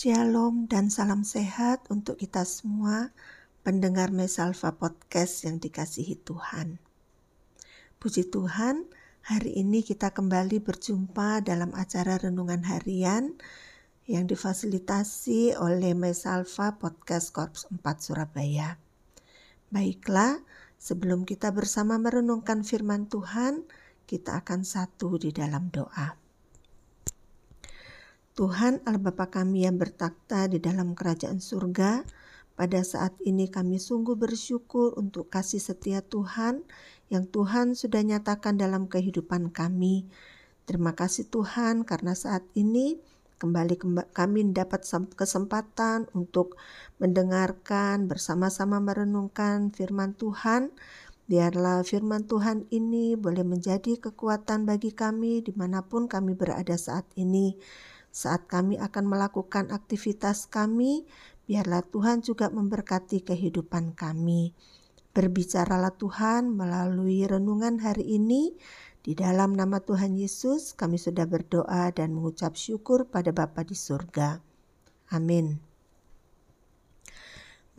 Shalom dan salam sehat untuk kita semua pendengar Mesalva Podcast yang dikasihi Tuhan. Puji Tuhan, hari ini kita kembali berjumpa dalam acara renungan harian yang difasilitasi oleh Mesalva Podcast Korps 4 Surabaya. Baiklah, sebelum kita bersama merenungkan firman Tuhan, kita akan satu di dalam doa. Tuhan Allah Bapa kami yang bertakhta di dalam kerajaan surga, pada saat ini kami sungguh bersyukur untuk kasih setia Tuhan yang Tuhan sudah nyatakan dalam kehidupan kami. Terima kasih Tuhan karena saat ini kembali kami dapat kesempatan untuk mendengarkan bersama-sama merenungkan firman Tuhan. Biarlah firman Tuhan ini boleh menjadi kekuatan bagi kami di mana pun kami berada saat ini saat kami akan melakukan aktivitas kami, biarlah Tuhan juga memberkati kehidupan kami. Berbicaralah Tuhan melalui renungan hari ini. Di dalam nama Tuhan Yesus, kami sudah berdoa dan mengucap syukur pada Bapa di surga. Amin.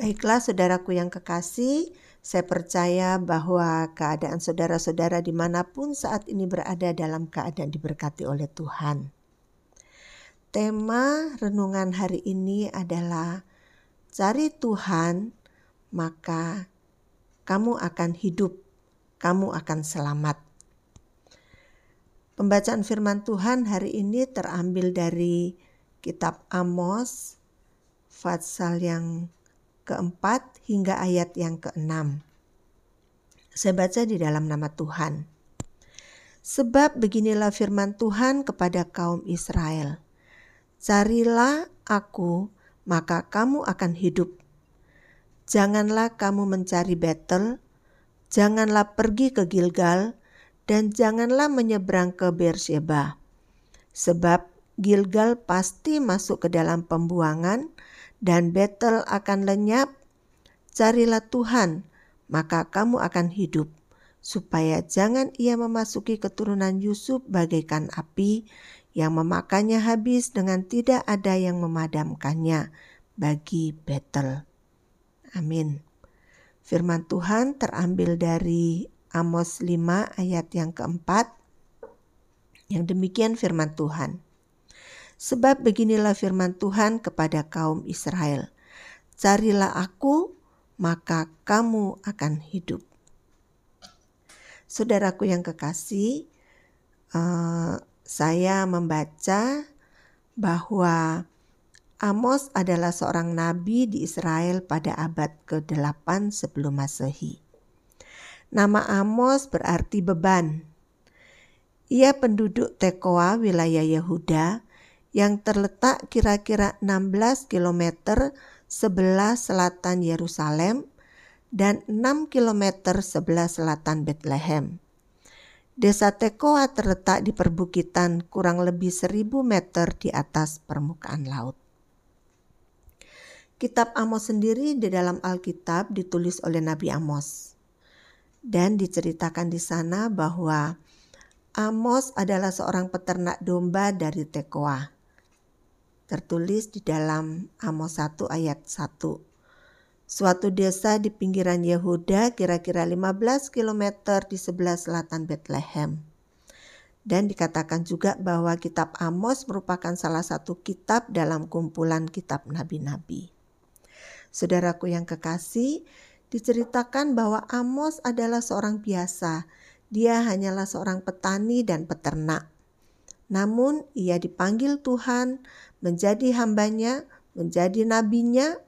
Baiklah, saudaraku yang kekasih, saya percaya bahwa keadaan saudara-saudara di mana pun saat ini berada dalam keadaan diberkati oleh Tuhan. Tema renungan hari ini adalah cari Tuhan, maka kamu akan hidup, kamu akan selamat. Pembacaan firman Tuhan hari ini terambil dari kitab Amos, pasal yang keempat hingga ayat yang keenam. Saya baca di dalam nama Tuhan. Sebab beginilah firman Tuhan kepada kaum Israel Carilah aku, maka kamu akan hidup. Janganlah kamu mencari Betel, janganlah pergi ke Gilgal, dan janganlah menyeberang ke Beersheba. Sebab Gilgal pasti masuk ke dalam pembuangan, dan Betel akan lenyap. Carilah Tuhan, maka kamu akan hidup supaya jangan ia memasuki keturunan Yusuf bagaikan api yang memakannya habis dengan tidak ada yang memadamkannya bagi Betel. Amin. Firman Tuhan terambil dari Amos 5 ayat yang keempat. Yang demikian firman Tuhan. Sebab beginilah firman Tuhan kepada kaum Israel. Carilah aku, maka kamu akan hidup. Saudaraku yang kekasih, uh, saya membaca bahwa Amos adalah seorang nabi di Israel pada abad ke-8 sebelum Masehi. Nama Amos berarti beban. Ia penduduk Tekoa wilayah Yehuda yang terletak kira-kira 16 km sebelah selatan Yerusalem dan 6 km sebelah selatan Bethlehem. Desa Tekoa terletak di perbukitan kurang lebih seribu meter di atas permukaan laut. Kitab Amos sendiri di dalam Alkitab ditulis oleh Nabi Amos. Dan diceritakan di sana bahwa Amos adalah seorang peternak domba dari Tekoa. Tertulis di dalam Amos 1 ayat 1 suatu desa di pinggiran Yehuda kira-kira 15 km di sebelah selatan Bethlehem. Dan dikatakan juga bahwa kitab Amos merupakan salah satu kitab dalam kumpulan kitab nabi-nabi. Saudaraku yang kekasih, diceritakan bahwa Amos adalah seorang biasa. Dia hanyalah seorang petani dan peternak. Namun ia dipanggil Tuhan menjadi hambanya, menjadi nabinya,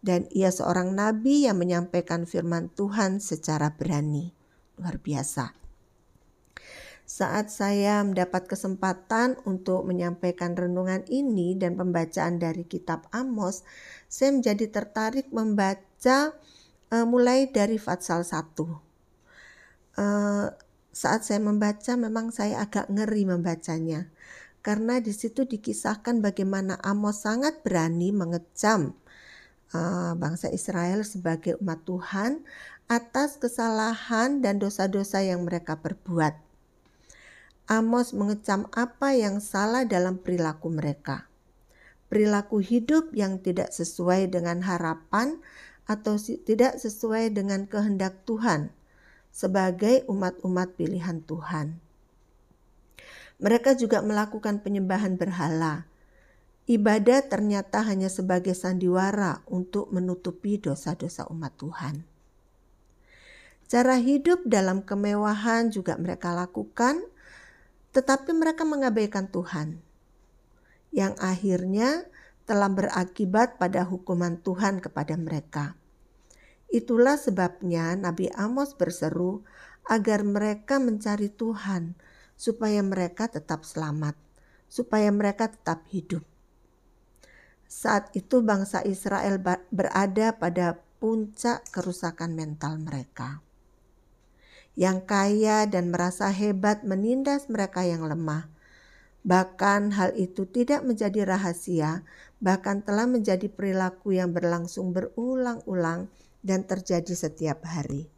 dan ia seorang nabi yang menyampaikan firman Tuhan secara berani. Luar biasa. Saat saya mendapat kesempatan untuk menyampaikan renungan ini dan pembacaan dari kitab Amos, saya menjadi tertarik membaca uh, mulai dari Fatsal 1. Uh, eh, saat saya membaca memang saya agak ngeri membacanya karena di situ dikisahkan bagaimana Amos sangat berani mengecam uh, bangsa Israel sebagai umat Tuhan atas kesalahan dan dosa-dosa yang mereka perbuat. Amos mengecam apa yang salah dalam perilaku mereka. perilaku hidup yang tidak sesuai dengan harapan atau tidak sesuai dengan kehendak Tuhan sebagai umat-umat pilihan Tuhan. Mereka juga melakukan penyembahan berhala. Ibadah ternyata hanya sebagai sandiwara untuk menutupi dosa-dosa umat Tuhan. Cara hidup dalam kemewahan juga mereka lakukan, tetapi mereka mengabaikan Tuhan, yang akhirnya telah berakibat pada hukuman Tuhan kepada mereka. Itulah sebabnya Nabi Amos berseru agar mereka mencari Tuhan supaya mereka tetap selamat, supaya mereka tetap hidup. Saat itu bangsa Israel berada pada puncak kerusakan mental mereka. Yang kaya dan merasa hebat menindas mereka yang lemah. Bahkan hal itu tidak menjadi rahasia, bahkan telah menjadi perilaku yang berlangsung berulang-ulang dan terjadi setiap hari.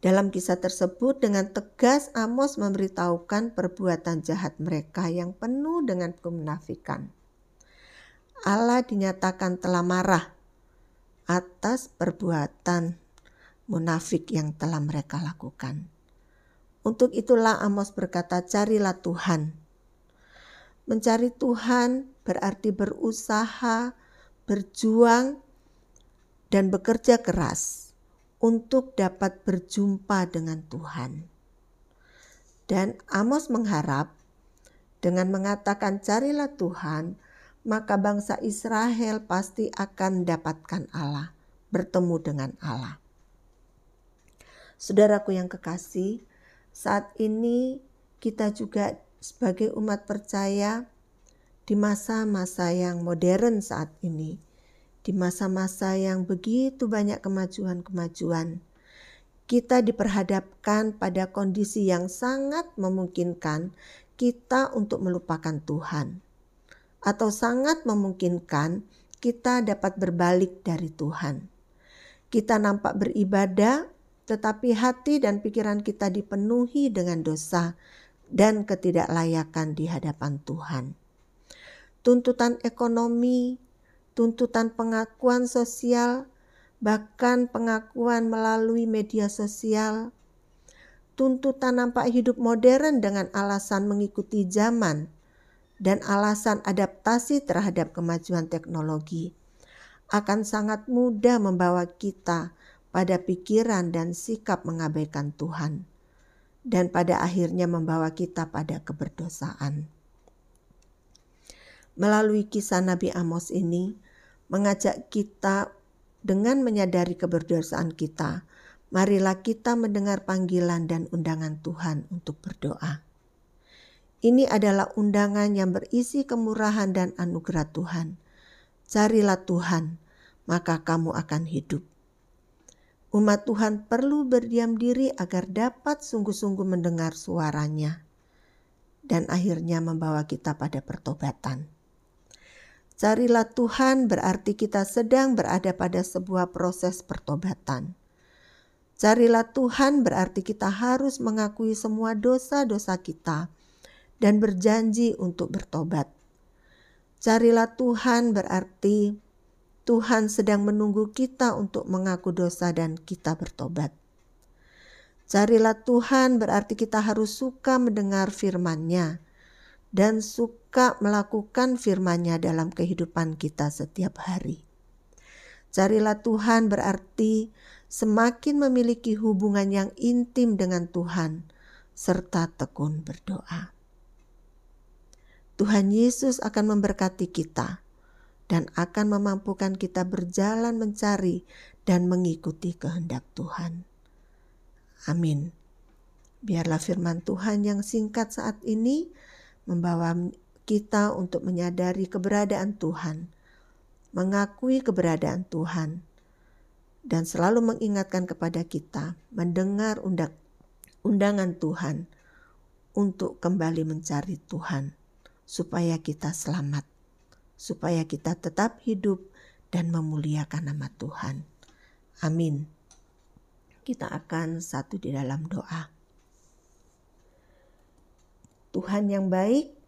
Dalam kisah tersebut dengan tegas Amos memberitahukan perbuatan jahat mereka yang penuh dengan kemunafikan. Allah dinyatakan telah marah atas perbuatan munafik yang telah mereka lakukan. Untuk itulah Amos berkata, "Carilah Tuhan." Mencari Tuhan berarti berusaha, berjuang, dan bekerja keras untuk dapat berjumpa dengan Tuhan. Dan Amos mengharap dengan mengatakan carilah Tuhan, maka bangsa Israel pasti akan mendapatkan Allah, bertemu dengan Allah. Saudaraku yang kekasih, saat ini kita juga sebagai umat percaya di masa-masa yang modern saat ini, di masa-masa yang begitu banyak kemajuan-kemajuan, kita diperhadapkan pada kondisi yang sangat memungkinkan kita untuk melupakan Tuhan, atau sangat memungkinkan kita dapat berbalik dari Tuhan. Kita nampak beribadah, tetapi hati dan pikiran kita dipenuhi dengan dosa dan ketidaklayakan di hadapan Tuhan. Tuntutan ekonomi, tuntutan pengakuan sosial, bahkan pengakuan melalui media sosial, tuntutan nampak hidup modern dengan alasan mengikuti zaman dan alasan adaptasi terhadap kemajuan teknologi akan sangat mudah membawa kita pada pikiran dan sikap mengabaikan Tuhan, dan pada akhirnya membawa kita pada keberdosaan. Melalui kisah Nabi Amos ini, mengajak kita dengan menyadari keberdosaan kita. Marilah kita mendengar panggilan dan undangan Tuhan untuk berdoa. Ini adalah undangan yang berisi kemurahan dan anugerah Tuhan. Carilah Tuhan, maka kamu akan hidup. Umat Tuhan perlu berdiam diri agar dapat sungguh-sungguh mendengar suaranya dan akhirnya membawa kita pada pertobatan. Carilah Tuhan berarti kita sedang berada pada sebuah proses pertobatan. Carilah Tuhan berarti kita harus mengakui semua dosa-dosa kita dan berjanji untuk bertobat. Carilah Tuhan berarti Tuhan sedang menunggu kita untuk mengaku dosa dan kita bertobat. Carilah Tuhan berarti kita harus suka mendengar firman-Nya dan suka melakukan firman-Nya dalam kehidupan kita setiap hari. Carilah Tuhan berarti semakin memiliki hubungan yang intim dengan Tuhan serta tekun berdoa. Tuhan Yesus akan memberkati kita dan akan memampukan kita berjalan mencari dan mengikuti kehendak Tuhan. Amin. Biarlah firman Tuhan yang singkat saat ini membawa kita untuk menyadari keberadaan Tuhan, mengakui keberadaan Tuhan, dan selalu mengingatkan kepada kita mendengar undang undangan Tuhan untuk kembali mencari Tuhan, supaya kita selamat, supaya kita tetap hidup dan memuliakan nama Tuhan. Amin. Kita akan satu di dalam doa. Tuhan yang baik,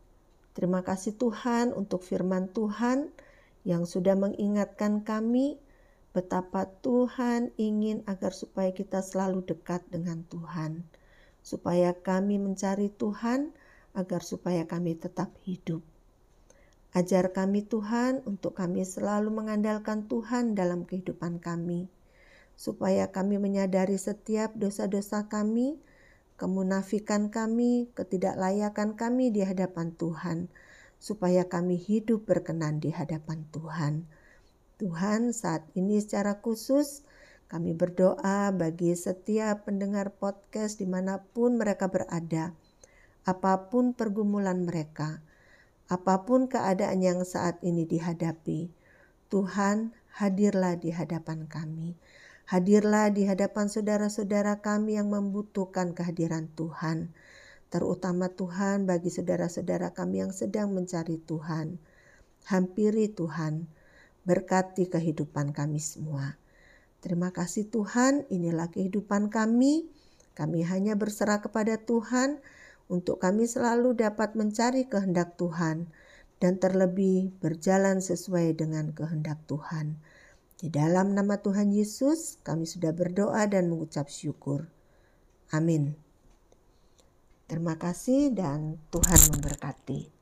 Terima kasih Tuhan untuk firman Tuhan yang sudah mengingatkan kami betapa Tuhan ingin agar supaya kita selalu dekat dengan Tuhan. Supaya kami mencari Tuhan agar supaya kami tetap hidup. Ajar kami Tuhan untuk kami selalu mengandalkan Tuhan dalam kehidupan kami. Supaya kami menyadari setiap dosa-dosa kami, kemunafikan kami, ketidaklayakan kami di hadapan Tuhan, supaya kami hidup berkenan di hadapan Tuhan. Tuhan, saat ini secara khusus kami berdoa bagi setiap pendengar podcast di mana pun mereka berada, apa pun pergumulan mereka, apa pun keadaan yang saat ini dihadapi. Tuhan, hadirlah di hadapan kami Hadirlah di hadapan saudara-saudara kami yang membutuhkan kehadiran Tuhan, terutama Tuhan bagi saudara-saudara kami yang sedang mencari Tuhan. Hampiri Tuhan, berkati kehidupan kami semua. Terima kasih Tuhan, inilah kehidupan kami. Kami hanya berserah kepada Tuhan untuk kami selalu dapat mencari kehendak Tuhan dan terlebih berjalan sesuai dengan kehendak Tuhan. Di dalam nama Tuhan Yesus, kami sudah berdoa dan mengucap syukur. Amin. Terima kasih, dan Tuhan memberkati.